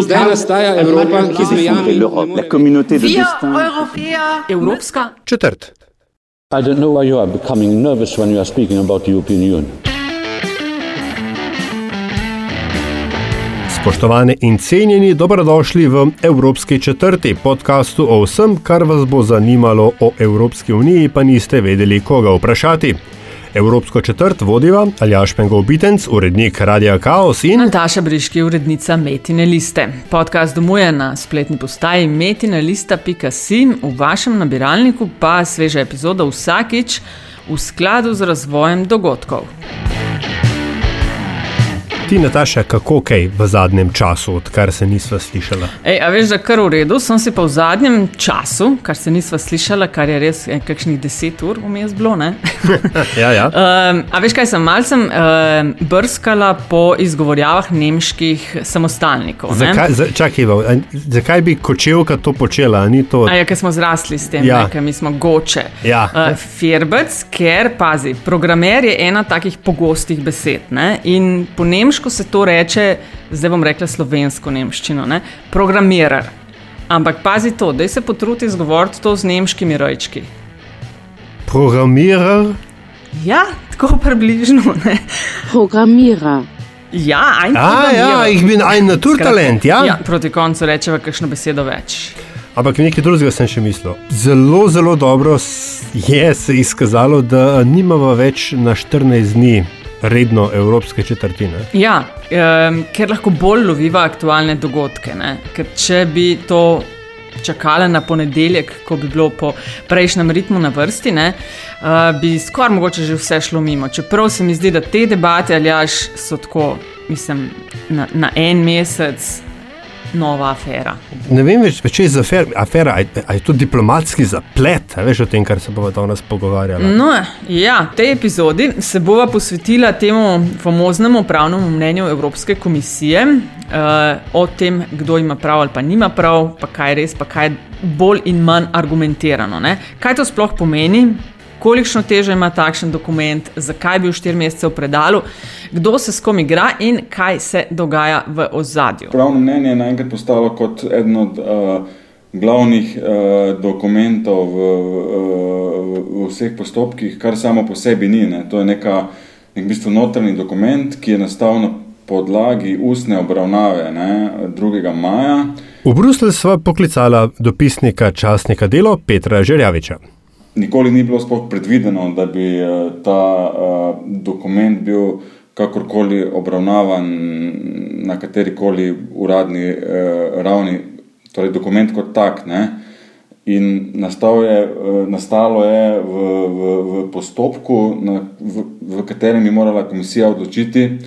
Zdaj nastaja Evropa, ki zmejami la communauté de destin. Evropska Četrt. I don't know why you are becoming nervous when you are speaking about the European Union. Spoštovane in cenjeni, dobrodošli v Evropski četrti podkastu o vsem, kar vas bo zanimalo o Evropski uniji, pa niste vedeli, koga vprašati. Evropsko četrt vodiva Aljaš Pengov Bitenc, urednik Radia Chaos in Nataša Briški, urednica Metine liste. Podcast domuje na spletni postaji metinelista.si, v vašem nabiralniku pa sveža epizoda vsakič v skladu z razvojem dogodkov. Ti, Nataša, kako kaj v zadnjem času, odkar se nisva slišala. Ej, a veš, da kar v redu, sem si pa v zadnjem času, kar se nisva slišala, kar je res eh, kakšnih deset ur vmes bilo. ne? ja, ja. Um, a veš kaj, sem malce um, brskala po izgovorjavah nemških samostalnikov. ne? Zakaj, za, čakaj, Ivo, a zakaj bi kočevka to počela? to, A ja, ker smo zrasli s tem, Ja. ker mi smo goče. Ja. Uh, Firbec, ker pazi, programer je ena takih pogostih besed. Ne? In po nemško se to reče, zdaj bom rekla slovensko nemščino, ne? programirer. Ampak pazi to, da se potrudi izgovoriti to z nemškimi rojčki. programirer? Ja, tako približno. Ne? Programmierer. Ja, ein A, ja, ich bin ein Naturtalent, ja. ja. Proti koncu rečeva kakšno besedo več. Ampak nekaj drugega sem še mislil. Zelo, zelo dobro je se izkazalo, da nimamo več na 14 dni redno evropske četrtine. Ja, um, ker lahko bolj loviva aktualne dogodke. Ne? Ker če bi to čakala na ponedeljek, ko bi bilo po prejšnjem ritmu na vrsti, ne, uh, bi skoraj mogoče že vse šlo mimo. Čeprav se mi zdi, da te debate ali až so tako, mislim, na, na en mesec. Nova afera. Ne vem več, če je za afer, afera, a je- to diplomatski zaplet, veš o tem, kar se bomo danes pogovarjali. No, ja, v tej epizodi se bova posvetila temu famoznemu pravnemu mnenju Evropske komisije uh, o tem, kdo ima prav ali pa nima prav, pa kaj je res, pa kaj je bolj in manj argumentirano. Ne? Kaj to sploh pomeni? Kolikšno težo ima takšen dokument, zakaj je bil štiri mesece v predalu, kdo se s kom igra in kaj se dogaja v ozadju. Pravno mnenje je naenkrat postalo kot eden od uh, glavnih uh, dokumentov v, v, v vseh postopkih, kar samo po sebi ni. Ne. To je neka, nek v bistvu notranji dokument, ki je nastal na podlagi ustne obravnave ne, 2. maja. V Bruselj sva poklicala dopisnika časnika Delo Petra Žerjaviča. Nikoli ni bilo sploh predvideno, da bi eh, ta uh, dokument bil kakorkoli obravnavan na kateri koli uradni uh, ravni, torej dokument kot tak. Ne? In je, nastalo je v, v, v postopku, na, v, v katerem je morala komisija odločiti,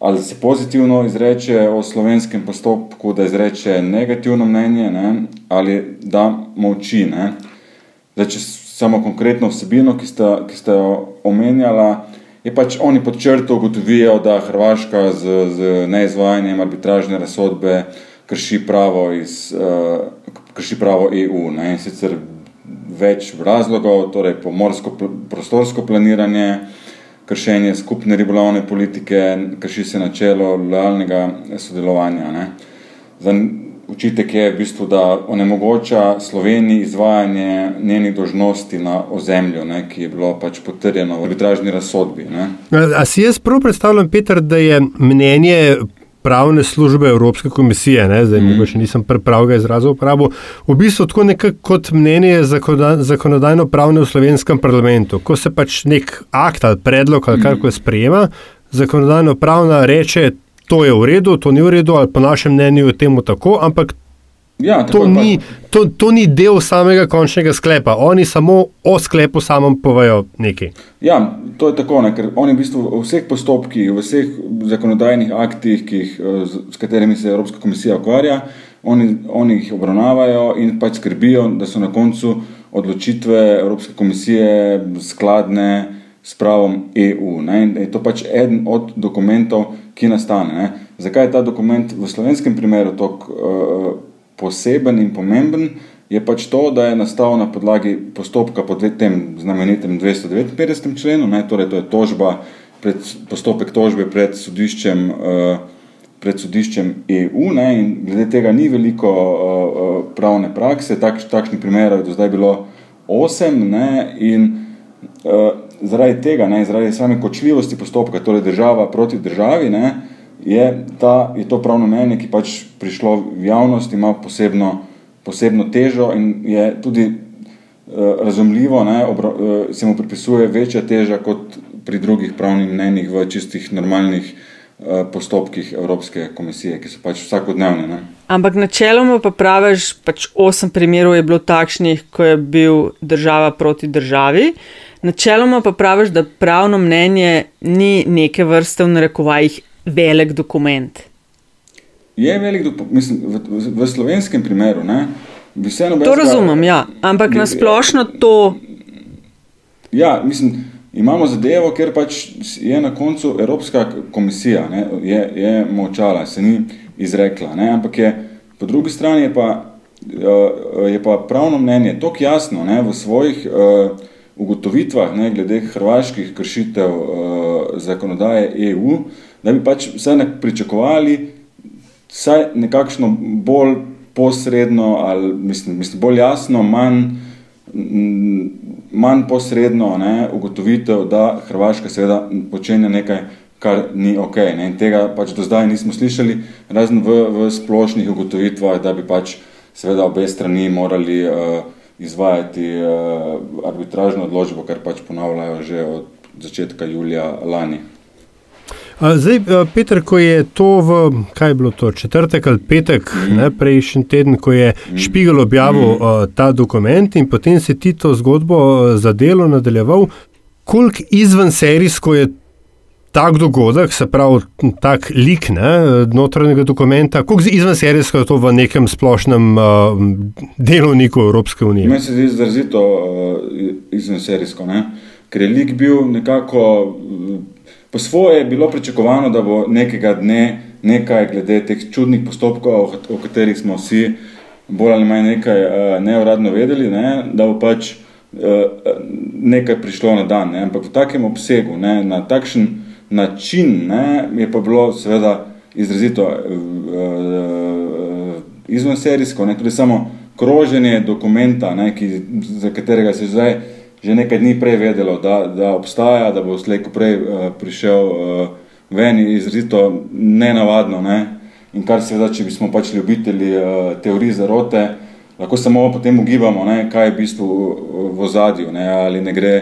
ali se pozitivno izreče o slovenskem postopku, da izreče negativno mnenje, ne? ali da molči. Ne? Zdaj, če samo konkretno vsebino, ki ste, ki ste jo omenjala, je pač oni pod črto ugotovijo, da Hrvaška z, z neizvajanjem arbitražne razsodbe krši pravo, iz, uh, krši pravo EU. Ne? In sicer več razlogov, torej pomorsko prostorsko planiranje, kršenje skupne ribolovne politike, krši se načelo lojalnega sodelovanja. Ne? Zdaj, Učitek je v bistvu, da onemogoča Sloveniji izvajanje njenih dožnosti na ozemlju, ne, ki je bilo pač potrjeno v arbitražni razsodbi. Ne. A, a si jaz prav predstavljam, Peter, da je mnenje pravne službe Evropske komisije, ne, zdaj mm. mogoče nisem pravega izraza uporabil, v bistvu tako nekako kot mnenje zakonoda- zakonodajno-pravne v slovenskem parlamentu. Ko se pač nek akt ali predlog ali karkoli sprejema, zakonodajno-pravna reče, to je v redu, to ni v redu, ali po našem mnenju je temu tako, ampak Ja, to ni, pač- to, to ni del samega končnega sklepa. Oni samo o sklepu samem povejo nekaj. Ja, to je tako, ne, ker oni v bistvu v vseh postopkih, v vseh zakonodajnih aktih, jih, eh, s katerimi se Evropska komisija ukvarja, oni, oni jih obravnavajo in pač skrbijo, da so na koncu odločitve Evropske komisije skladne s pravom EU. Ne, in je to pač eden od dokumentov, ki nastane. Ne. Zakaj je ta dokument v slovenskem primeru tako uh, poseben in pomemben? je pač to, da je nastal na podlagi postopka po tem znamenitem 259. členu, ne, torej to je tožba, pred, postopek tožbe pred sodiščem, eh, pred sodiščem EU. Ne, in glede tega ni veliko uh, pravne prakse, tak, takšnih primerov je do zdaj bilo osem. Ne, in uh, zaradi tega, ne, zaradi same kočljivosti postopka, torej država proti državi, ne, je, ta, je to pravno mnenje, ki pač prišlo v javnost, ima posebno, posebno težo in je tudi uh, razumljivo, ne, obro, uh, se mu pripisuje večja teža kot pri drugih pravnih mnenjih v čistih normalnih uh, Eh, postopkih Evropske komisije, ki so pač vsakodnevne. Ne? Ampak načeloma pa praviš, pač osem primerov je bilo takšnih, ko je bil država proti državi. Načeloma pa praviš, da pravno mnenje ni neke vrste v narekovajih velik dokument. Je velik dokument, mislim, v, v, v slovenskem primeru. Ne, to razumem, ja. ampak na splošno to. Ja, mislim, imamo zadevo, ker pač je na koncu Evropska komisija ne, je, je močala, se ni izrekla. Ne, ampak je, po drugi strani je pa, eh, je pa pravno mnenje tako jasno ne, v svojih uh, ugotovitvah ne, glede hrvaških kršitev uh, zakonodaje EU, da bi pač vse ne pričakovali vsaj nekakšno bolj posredno ali mislim, mislim bolj jasno, manj manj posredno ne, ugotovitev, da Hrvaška seveda počenja nekaj, kar ni ok. Ne. In tega pač do zdaj nismo slišali, razen v, v splošnih ugotovitvah, da bi pač seveda obe strani morali uh, izvajati uh, arbitražno odločbo, kar pač ponavljajo že od začetka julija lani. Zdaj, Peter, ko je to v, kaj je bilo to, četrtek ali petek, mm. ne, prejšnji teden, ko je mm. Špigel objavil mm. ta dokument in potem si ti to zgodbo za delo nadaljeval, koliko izven serijsko je tak dogodek, se pravi, tak lik ne, notranjega dokumenta, koliko izven serijsko je to v nekem splošnem uh, delovniku Evropske unije? Meni se zdi izrazito uh, izven serijsko, ne, ker je lik bil nekako. Uh, Po svoje je bilo pričakovano, da bo nekega dne nekaj glede teh čudnih postopkov, o katerih smo vsi bolj ali manj nekaj uh, neuradno vedeli, ne, da bo pač nekaj prišlo na dan. Ne. Ampak v takem obsegu, ne, na takšen način ne, je pa bilo seveda izrazito uh, izvenserijsko, ne, tudi samo kroženje dokumenta, ne, ki, za katerega se zdaj že nekaj dni prej vedelo, da, da obstaja, da bo slejko prej uh, prišel uh, ven in izrazito nenavadno. Ne? In kar seveda, če bi smo pač ljubitelji uh, teorij zarote, lahko samo potem ugibamo, ne? kaj je v bistvu v ozadju, ali ne gre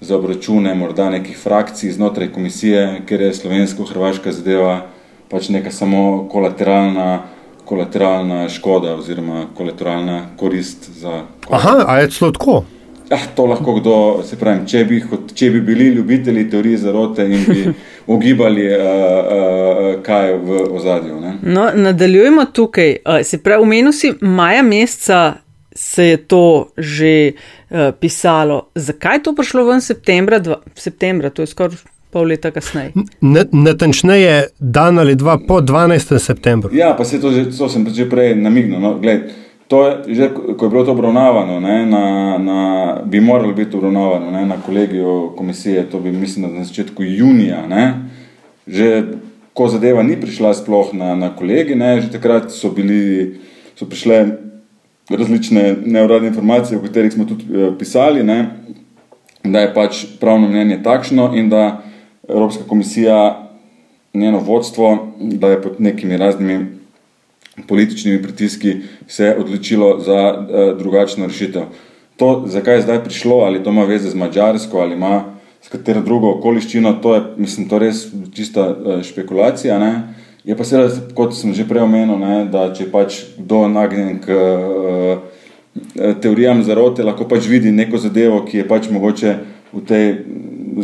za obračune morda nekih frakcij znotraj komisije, ker je slovensko-hrvaška zadeva pač neka samo kolateralna, kolateralna škoda oziroma kolateralna korist za. Aha, a je celo tako? Ah, to lahko kdo, se pravi, če bi, če bi bili ljubitelji teorije zarote in bi ugibali, uh, uh, kaj je v ozadju. No, nadaljujemo tukaj. Uh, se pravi, v menu si maja meseca se je to že uh, pisalo. Zakaj je to prišlo ven septembra? Dva, septembra, to je skoraj pol leta kasneje. Natančneje dan ali dva po 12. septembru. Ja, pa se to, že, to sem že prej namignil. No, To je, že, ko je bilo to obravnavano, ne, na, na, bi moralo biti obravnavano ne, na kolegijo komisije, to bi mislim na začetku junija, ne, že ko zadeva ni prišla sploh na, na kolegi, ne, že takrat so, bili, so prišle različne neuradne informacije, o katerih smo tudi eh, pisali, ne, da je pač pravno mnenje takšno in da Evropska komisija, njeno vodstvo, da je pod nekimi raznimi političnimi pritiski se odločilo za uh, drugačno rešitev. To, zakaj je zdaj prišlo, ali to ima veze z Mačarsko ali ima s katero drugo okoliščino, to je, mislim, to res čista uh, špekulacija. Ne? Je pa seveda, kot sem že prej omenil, ne, da če pač kdo nagnjen k uh, teorijam zarote, lahko pač vidi neko zadevo, ki je pač mogoče v tej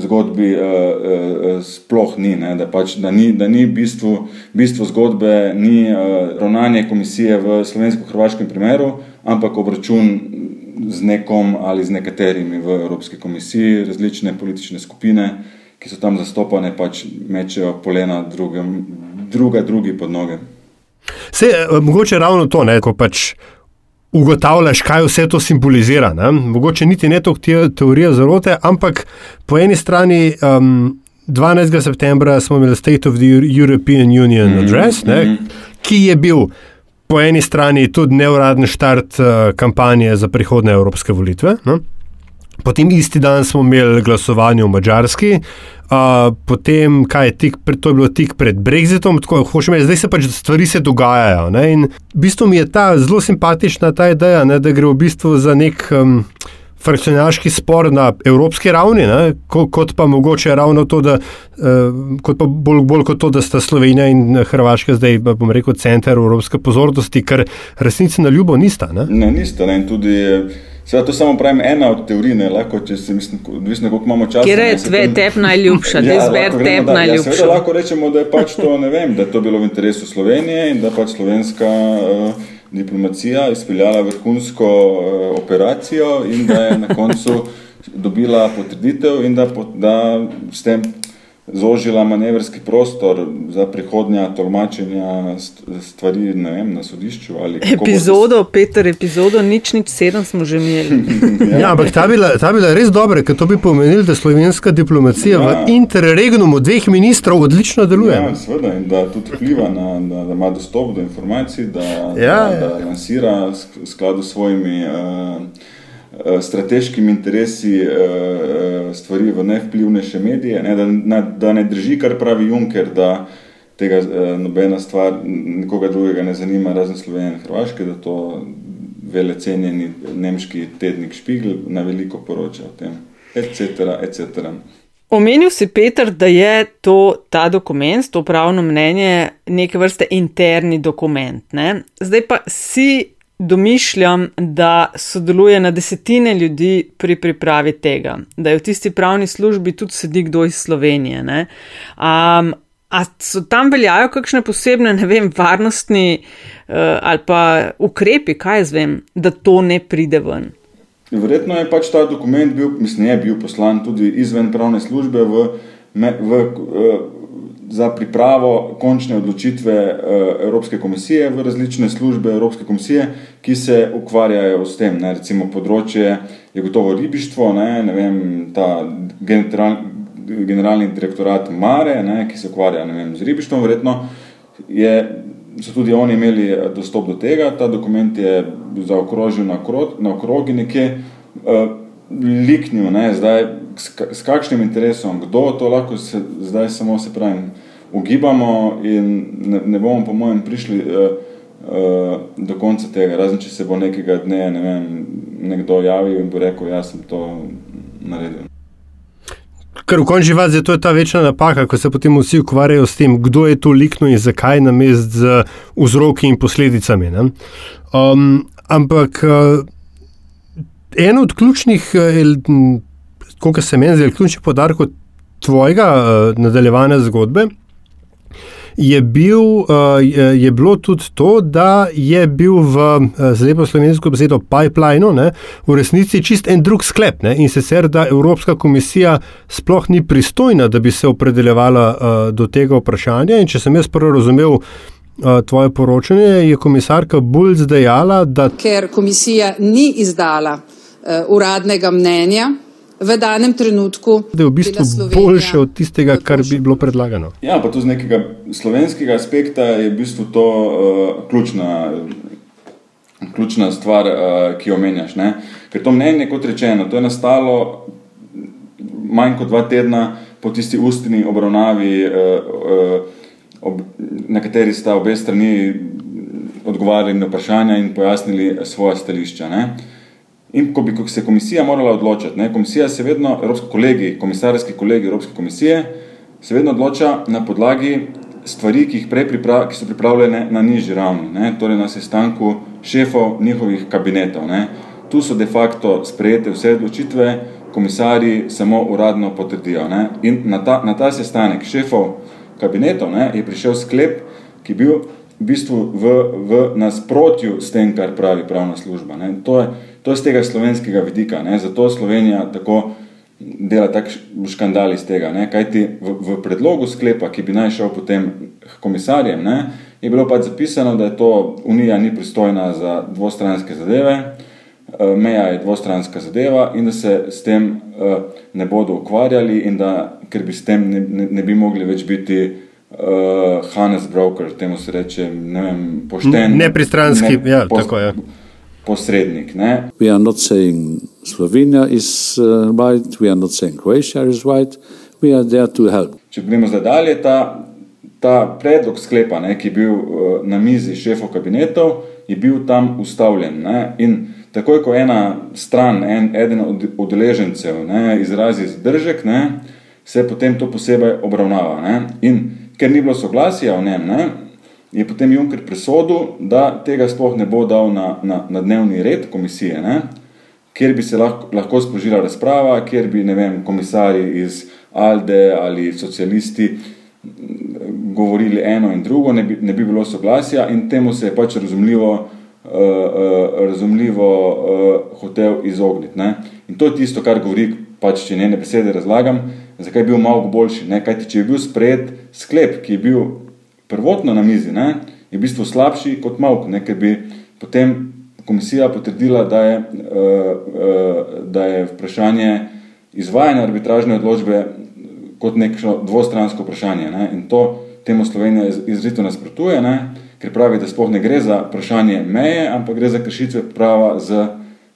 zgodbi uh, uh, sploh ni, ne, da, pač, da ni, da ni bistvo, bistvo zgodbe, ni uh, ravnanje komisije v slovensko-hrvaškem primeru, ampak obračun z nekom ali z nekaterimi v Evropski komisiji, različne politične skupine, ki so tam zastopane, pač mečejo polena drugem, druga drugi pod noge. Se, mogoče ravno to, ne, ko pač ugotavljaš, kaj vse to simbolizira. Ne? Mogoče niti ne toliko te, teorije zarote, ampak po eni strani um, 12. septembra smo imeli State of the European Union mm -hmm. Address, ne, mm -hmm. ki je bil po eni strani tudi neuradni štart uh, kampanje za prihodne evropske volitve. Ne. Potem isti dan smo imeli glasovanje v Mačarski, uh, potem kaj je tik, to je bilo tik pred Brexitom, tako hočem reči, zdaj se pač stvari se dogajajo. Ne? In v bistvu mi je ta zelo simpatična ta ideja, ne, da gre v bistvu za nek. Um, frakcionarski spor na evropski ravni, ne, kot pa mogoče ravno to, da, uh, kot bolj, bolj kot to, da sta Slovenija in Hrvaška zdaj, bom rekel, center evropske pozornosti, ker resnici na ljubo nista. Ne, ne nista. Ne, tudi, Seveda, to samo pravim, ena od teorij, ne lahko, če se mislim, odvisno, koliko imamo časa. Kjer je tve tep najljubša, da ja, izber tep da, najljubša. Ja, seveda lahko rečemo, da je pač to, ne vem, da je to bilo v interesu Slovenije in da pač slovenska. Uh, diplomacija izpeljala vrhunsko uh, operacijo in da je na koncu dobila potrditev in da, da s tem zožila manevrski prostor za prihodnja tolmačenja stvari vem, na sodišču. Epizodo, Peter, epizodo, nič, nič sedem smo že imeli. ja. ja, ampak ta bila, ta bila res dobra, ker to bi pomenilo, da slovenska diplomacija ja. v interregnumu dveh ministrov odlično deluje. Ja, seveda, in da tudi vpliva na, da, da ima dostop do informacij, da, ja, da, da lansira skladu s svojimi. Uh, strateškimi interesi eh, eh, stvari v nevplivnejše medije, ne, da, da ne drži, kar pravi Juncker, da tega nobena stvar nikoga drugega ne zanima, razen Slovenije in Hrvaške, da to vele cenjeni nemški tednik Špigl na veliko poroča o tem, etc. etc. Omenil si, Peter, da je to, ta dokument, to pravno mnenje, neke vrste interni dokument. Ne? Zdaj pa si domišljam, da sodeluje na desetine ljudi pri pripravi tega, da je v tisti pravni službi tudi sedi kdo iz Slovenije. Um, a so tam veljajo kakšne posebne, ne vem, varnostni uh, ali pa ukrepi, kaj jaz vem, da to ne pride ven? Verjetno je pač ta dokument bil, mislim, je bil poslan tudi izven pravne službe v. v, v uh, za pripravo končne odločitve eh, Evropske komisije v različne službe Evropske komisije, ki se ukvarjajo s tem. Ne, recimo področje je gotovo ribištvo, ne, ne vem, ta general, generalni direktorat Mare, ne, ki se ukvarja vem, z ribištvom, verjetno je, so tudi oni imeli eh, dostop do tega. Ta dokument je zaokrožil na, krog, na okrogi nekje. Uh, Liknil, ne, zdaj, s, s kakšnim interesom, kdo to lahko se, zdaj samo se pravi, ugibamo in ne, ne bomo, po mojem, prišli uh, uh, do konca tega, razen če se bo nekega dne ne vem, nekdo javil in bo rekel, jaz sem to naredil. Ker v končni fazi je to ta večna napaka, ko se potem vsi ukvarjajo s tem, kdo je to likno in zakaj na mest z vzroki in posledicami. Um, ampak uh, eno od ključnih, koliko se meni zdi, ključnih podarkov tvojega uh, nadaljevanja zgodbe je, bil, uh, je bilo tudi to, da je bil v uh, zelo slovensko besedo pipeline ne, v resnici čist en drug sklep ne, in sicer, da Evropska komisija sploh ni pristojna, da bi se opredeljevala uh, do tega vprašanja. In če sem jaz prvo razumel. Tvoje poročanje je komisarka Bulc dejala, da. Ker komisija ni izdala uh, uradnega mnenja, v danem trenutku. Da je v bistvu boljše od tistega, kar bi bilo predlagano. Ja, pa tudi z nekega slovenskega aspekta je v bistvu to uh, ključna, ključna stvar, uh, ki jo omenjaš. Ne? Ker to mnenje, kot rečeno, to je nastalo manj kot dva tedna po tisti ustni obravnavi, uh, uh, ob, na kateri sta obe strani odgovarjali na vprašanja in pojasnili svoje stališča. Ne? In ko bi se komisija morala odločiti, ne, komisija se vedno, evropski kolegi, komisarski kolegi Evropske komisije, se vedno odloča na podlagi stvari, ki, priprav, ki so pripravljene na nižji ravni, ne, torej na sestanku šefov njihovih kabinetov. Ne. Tu so de facto sprejete vse odločitve, komisari samo uradno potrdijo. Ne. In na ta, na ta sestanek šefov kabinetov ne, je prišel sklep, ki je bil v bistvu v, v nasprotju s tem, kar pravi pravna služba. Ne. To je, To je z tega slovenskega vidika, ne? zato Slovenija tako dela tak škandal iz tega. Ne? Kaj ti v, v predlogu sklepa, ki bi naj šel potem komisarjem, ne? je bilo pač zapisano, da je to Unija ni pristojna za dvostranske zadeve, uh, meja je dvostranska zadeva in da se s tem uh, ne bodo ukvarjali in da, ker bi s tem ne, ne, ne bi mogli več biti uh, Hannes Broker, temu se reče, ne vem, pošten. Nepristranski, ne, ja, pos, tako je. Posrednik. Ne? We are not saying Slovenia is uh, right, we are not saying Croatia is right, we are there to help. Če gremo zdaj dalje, ta, ta predlog sklepa, ne, ki je bil uh, na mizi šefov kabinetov, je bil tam ustavljen. Ne, in takoj, ko ena stran, en, eden od udeležencev izrazi zdržek, ne, se potem to posebej obravnava. Ne, in ker ni bilo soglasja o njem, ne, je potem Juncker presodil, da tega sploh ne bo dal na, na, na dnevni red komisije, ne, kjer bi se lahko, lahko sprožila razprava, kjer bi vem, komisari iz Alde ali socialisti govorili eno in drugo, ne bi, ne bi bilo soglasja in temu se je pač razumljivo, uh, uh, razumljivo uh, hotel izogniti. Ne. In to je tisto, kar govori, pač če njene besede razlagam, zakaj je bil malo boljši. Ne. Kajti, če je bil sprejet sklep, ki je bil prvotno na mizi, ne, je v bistvu slabši kot Mavk, ne, ker bi potem komisija potrdila, da je, uh, uh, da je vprašanje izvajanja arbitražne odločbe kot neko dvostransko vprašanje. Ne, in to temu Slovenija izrazito nasprotuje, ne, ker pravi, da sploh ne gre za vprašanje meje, ampak gre za kršitve prava z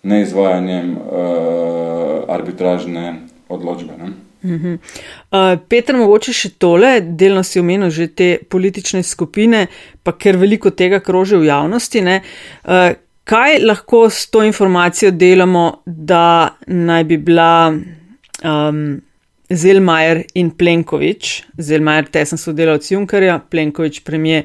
neizvajanjem uh, arbitražne odločbe. Ne. Uh, Peter, mogoče še tole, delno si omenil že te politične skupine, pa ker veliko tega kroži v javnosti. Uh, kaj lahko s to informacijo delamo, da naj bi bila um, Zelmajer in Plenković, Zelmajer tesen sodelavc Junkerja, Plenković premije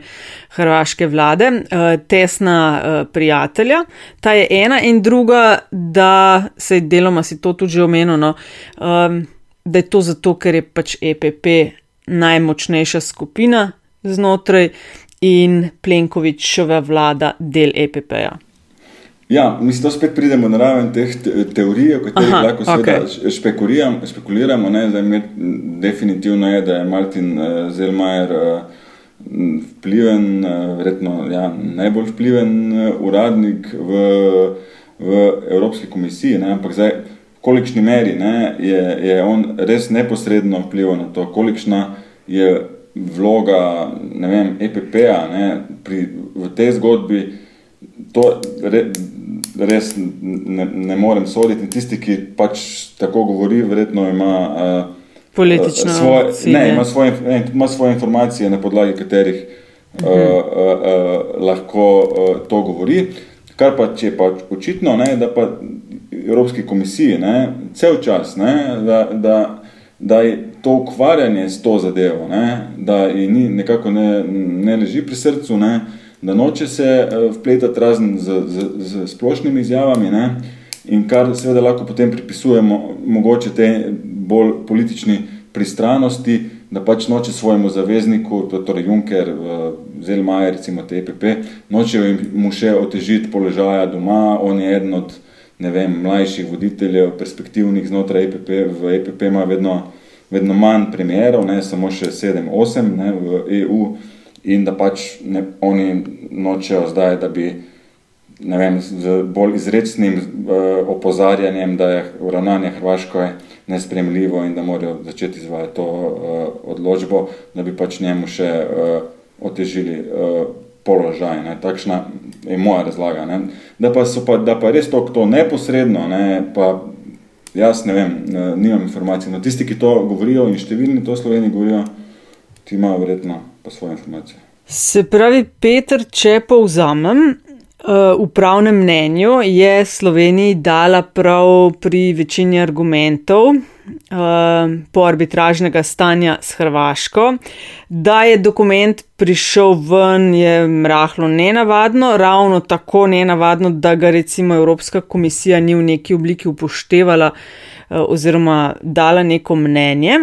hrvaške vlade, uh, tesna uh, prijatelja. Ta je ena in druga, da se deloma si to tudi omenil. No, um, da je to zato, ker je pač EPP najmočnejša skupina znotraj in Plenkovičeva vlada del EPP-ja. Ja, mislim, da spet pridemo na raven teh teorij, o katerih Aha, lahko okay. špekuliramo. Ne? Zdaj, med, definitivno je, da je Martin uh, Zelmajer uh, vpliven, uh, verjetno ja, najbolj vpliven uh, uradnik v, v Evropski komisiji. Ne? Ampak zdaj, kolikšni meri ne, je, je on res neposredno vplival na to, kolikšna je vloga vem, EPP-a v tej zgodbi, to re, res ne, ne morem soditi. Tisti, ki pač tako govori, verjetno ima. Uh, Politično svoje, ne, ima, svoje, ne, ima svoje informacije, na podlagi katerih uh -huh. uh, uh, uh, lahko uh, to govori. Kar pa če je pa očitno, ne, da pa Evropski komisiji, ne, cel čas, ne, da, da, da je to ukvarjanje s to zadevo, ne, da ji ni, nekako ne, ne leži pri srcu, ne, da noče se eh, vpletati razen z, z, z splošnimi izjavami ne, in kar seveda lahko potem pripisujemo mogoče te bolj politični pristranosti, da pač noče svojemu zavezniku, torej Juncker, Zelmajer, recimo te EPP, noče mu še otežiti položaja doma, on je eden od ne vem, mlajših voditeljev, perspektivnih znotraj EPP, v EPP ima vedno, vedno manj primerov, ne, samo še 7-8 v EU in da pač ne, oni nočejo zdaj, da bi ne vem, z bolj izrecnim uh, opozarjanjem, da je ravnanje Hrvaško nespremljivo in da morajo začeti izvajati to uh, odločbo, da bi pač njemu še uh, otežili uh, položaj. Ne. Takšna je moja razlaga. Ne. Da, pa pa, da pa res to, to neposredno, ne, pa jaz ne vem, nimam informacij. No, tisti, ki to govorijo in številni to Sloveniji govorijo, ti imajo verjetno pa svoje informacije. Se pravi, Peter, če povzamem, v pravnem mnenju je Sloveniji dala prav pri večini argumentov, po arbitražnega stanja s Hrvaško. Da je dokument prišel ven, je rahlo nenavadno, ravno tako nenavadno, da ga recimo Evropska komisija ni v neki obliki upoštevala. Oziroma, dala neko mnenje,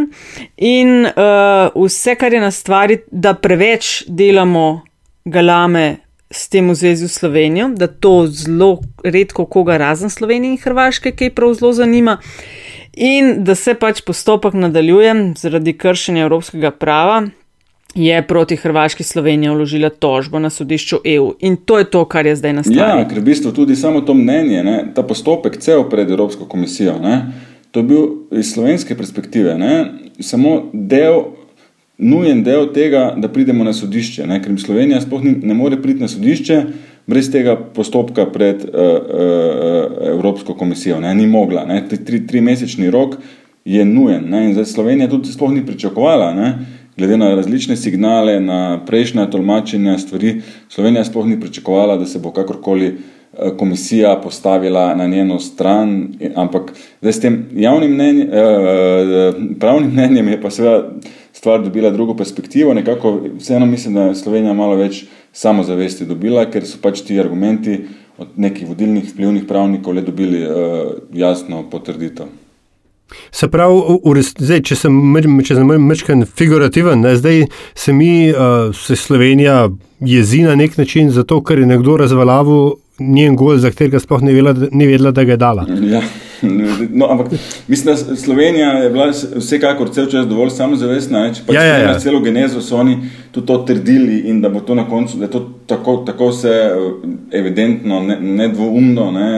in uh, vse, kar je na stvari, da preveč delamo galame s tem v zvezi v Slovenijo, da to zelo redko koga razen Slovenije in Hrvaške, ki prav zelo zanima. Uh, in da se pač postopek nadaljuje zaradi kršenja evropskega prava. je proti Hrvaški Slovenija vložila tožbo na sodišču EU. In to je to, kar je zdaj nastalo. Ja, ker v bistvu tudi samo to mnenje, ne, ta postopek, cel pred Evropsko komisijo, ne, to je bil iz slovenske perspektive ne, samo del, nujen del tega, da pridemo na sodišče. Ne, ker Slovenija sploh ni, ne more priti na sodišče brez tega postopka pred uh, uh, Evropsko komisijo. Ne, ni mogla. Ne, tri, tri mesečni rok je nujen. Ne, in zdaj Slovenija tudi sploh ni pričakovala. Ne, glede na različne signale, na prejšnja tolmačenja stvari, Slovenija sploh ni pričakovala, da se bo kakorkoli komisija postavila na njeno stran, ampak zdaj s tem javnim mnenjem, eh, eh, pravnim mnenjem je pa seveda stvar dobila drugo perspektivo, nekako vseeno mislim, da je Slovenija malo več samozavesti dobila, ker so pač ti argumenti od nekih vodilnih vplivnih pravnikov le dobili jasno potrditev. Se pravi, zdaj, če sem mečken figurativen, ne, zdaj se mi, uh, se Slovenija jezi na nek način zato, ker je nekdo razvalavil njen gol, za katerega sploh ni vedela, ni vedela, da ga je dala. Ja. No, ampak mislim, da Slovenija je bila vsekakor cel čas dovolj samozavestna. Če pač ja, ja, ja. celo genezo so oni tudi to trdili in da bo to na koncu, da je to tako, tako vse eh, evidentno, nedvoumno. Ne,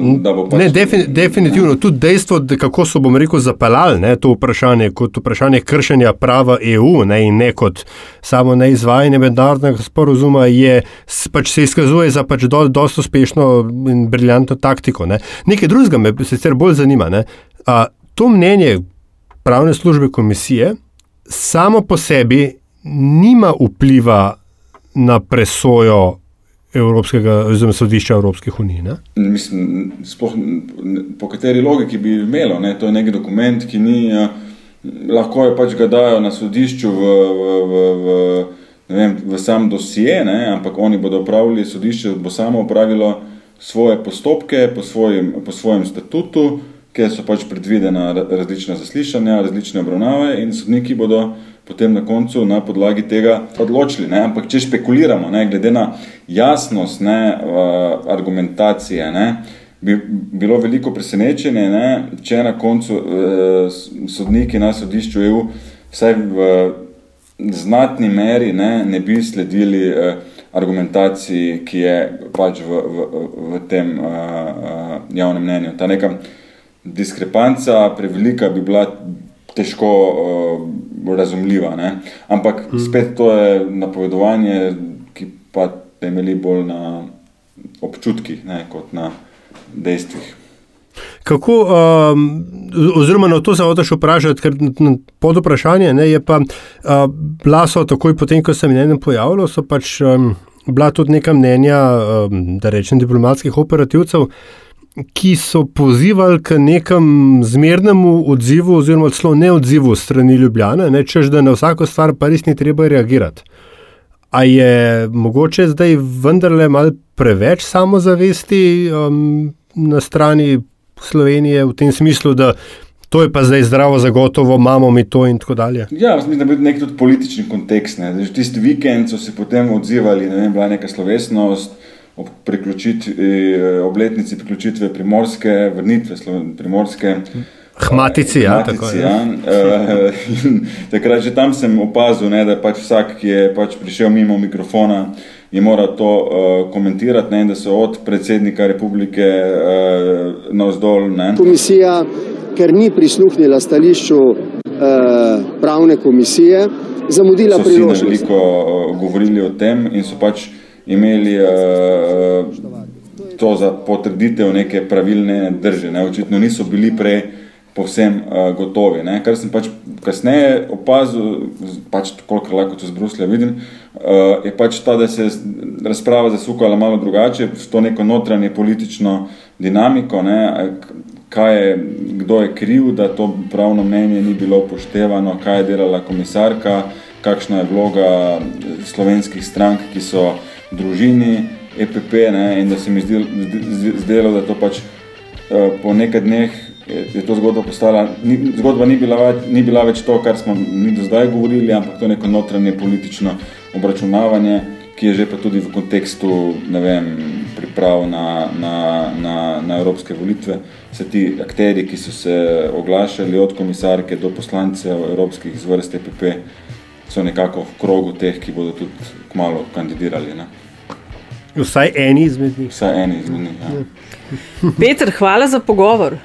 ne, da bo pač. Ne, defini, definitivno. Ne. Tudi dejstvo, da kako so, bom rekel, zapeljali ne, to vprašanje kot vprašanje kršenja prava EU ne, in ne kot samo neizvajanje mednarodnega sporozuma, je pač se izkazuje za pač do, dosto uspešno in briljantno taktiko. Ne. Nekaj drugega me sicer bolj zanima. Ne, a, to mnenje pravne službe komisije samo po sebi nima vpliva na presojo Evropskega, oziroma sodišča Evropskih unij. Ne? Mislim, spoh, po kateri logiki bi imelo, ne? to je nek dokument, ki ni, ja, lahko je pač ga dajo na sodišču v, v, v, v, vem, v sam dosje, ne? ampak oni bodo upravili, sodišče bo samo upravilo svoje postopke po svojem, po svojem statutu, kjer so pač predvidena različna zaslišanja, različne obravnave in sodniki bodo potem na koncu na podlagi tega odločili. Ne? Ampak če špekuliramo, ne? glede na jasnost ne? Uh, argumentacije, ne? bi bilo veliko presenečenje, ne? če na koncu uh, sodniki na sodišču EU vsaj v znatni meri ne, ne bi sledili uh, argumentaciji, ki je pač v, v, v tem uh, uh, javnem mnenju. Ta neka diskrepanca prevelika bi bila težko uh, razumljiva. Ne? Ampak hmm. spet to je napovedovanje, ki pa temelji bolj na občutkih, ne, kot na dejstvih. Kako, um, oziroma na to se hočeš vprašati, ker pod vprašanje ne, je pa uh, bila so takoj potem, ko se je mnenje pojavilo, so pač um, bila tudi neka mnenja, um, da rečem, diplomatskih operativcev, ki so pozivali k nekam zmernemu odzivu, oziroma celo neodzivu strani Ljubljana, ne, čež da na vsako stvar pa res ni treba reagirati. A je mogoče zdaj vendarle malo preveč samozavesti um, na strani Slovenije v tem smislu, da to je pa zdaj zdravo, zagotovo imamo mi to in tako dalje. Ja, mislim, da je bil nek tudi politični kontekst. Ne. Tisti vikend so se potem odzivali, ne vem, bila neka slovesnost ob eh, obletnici priključitve primorske, vrnitve primorske. Hmatici, ja, Hmatici, tako je. Ja. Uh, takrat že tam sem opazil, ne, da pač vsak, ki je pač prišel mimo mikrofona, je moral to uh, komentirati, ne, da so od predsednika republike uh, navzdol. Ne. Komisija, ker ni prisluhnila stališču uh, pravne komisije, zamudila priložnost. So veliko uh, govorili o tem in so pač imeli uh, to za potrditev neke pravilne drže. Ne. Očitno niso bili prej povsem uh, gotovi. Ne. Kar sem pač kasneje opazil, pač koliko lahko to z Bruslja vidim, uh, je pač ta, da se je razprava zasukala malo drugače, s to neko notranje politično dinamiko, ne, kaj je, kdo je kriv, da to pravno mnenje ni bilo upoštevano, kaj je delala komisarka, kakšna je vloga slovenskih strank, ki so družini EPP ne, in da se mi zdelo, da to pač uh, po nekaj dneh je, je to zgodba postala, ni, zgodba ni bila, ni bila več to, kar smo mi do zdaj govorili, ampak to neko notranje politično obračunavanje, ki je že pa tudi v kontekstu, vem, priprav na, na, na, na evropske volitve, se ti akteri, ki so se oglašali od komisarke do poslancev evropskih zvrst EPP, so nekako v krogu teh, ki bodo tudi kmalo kandidirali. Ne? Vsaj eni izmed njih. Vsaj eni izmed njih. Ja. Peter, hvala za pogovor.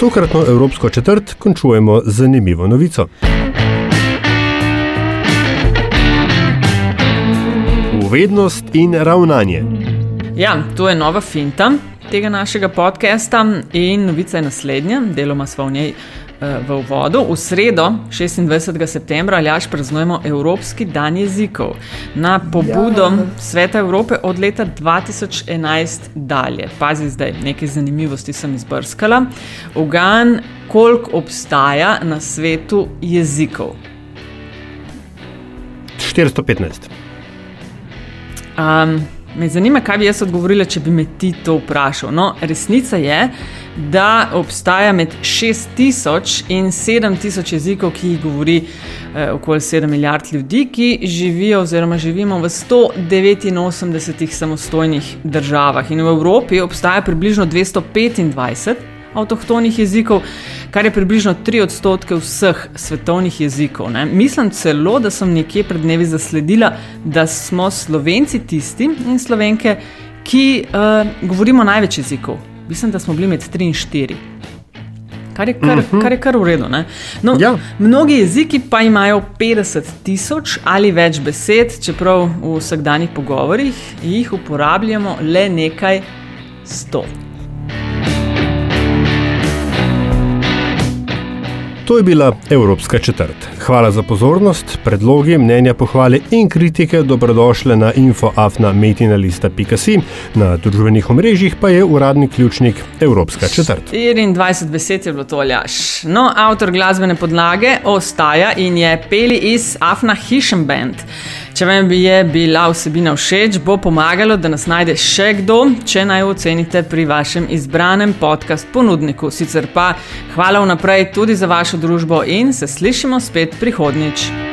Tokratno Evropsko četrt končujemo z zanimivo novico. Uvednost in ravnanje. Ja, to je nova finta tega našega podcasta in novica je naslednja, deloma smo v njej eh, v uvodu. V sredo, 26. septembra, aljaš praznujemo Evropski dan jezikov na pobudo ja. Sveta Evrope od leta 2011 dalje. Pazi zdaj, nekaj zanimivosti sem izbrskala. Ugan, koliko obstaja na svetu jezikov? 415. Um, me zanima, kaj bi jaz odgovorila, če bi me ti to vprašal. No, resnica je, da obstaja med 6000 in 7000 jezikov, ki jih govori eh, okoli 7 milijard ljudi, ki živijo oziroma živimo v 189 samostojnih državah. In v Evropi obstaja približno 225 avtohtonih jezikov, kar je približno 3 odstotke vseh svetovnih jezikov. Ne. Mislim celo, da sem nekje pred dnevi zasledila, da smo slovenci tisti in slovenke, ki uh, govorimo največ jezikov. Mislim, da smo bili med 3 in 4. Kar je kar, uh -huh. kar, je kar v redu. No, ja. Mnogi jeziki pa imajo 50 tisoč ali več besed, čeprav v vsakdanjih pogovorih jih uporabljamo le nekaj sto. To je bila Evropska četrt. Hvala za pozornost, predlogi, mnenja, pohvale in kritike dobrodošle na infoafna.metinalista.si, na družbenih omrežjih pa je uradni ključnik Evropska četrt. 24 besed je bilo to, Ljaš. No, avtor glasbene podlage ostaja in je peli iz Afna Hishem Band. Če vam je bila vsebina všeč, bo pomagalo, da nas najde še kdo, če naj ocenite pri vašem izbranem podcast ponudniku. Sicer pa hvala vnaprej tudi za vašo družbo in se slišimo spet prihodnjič.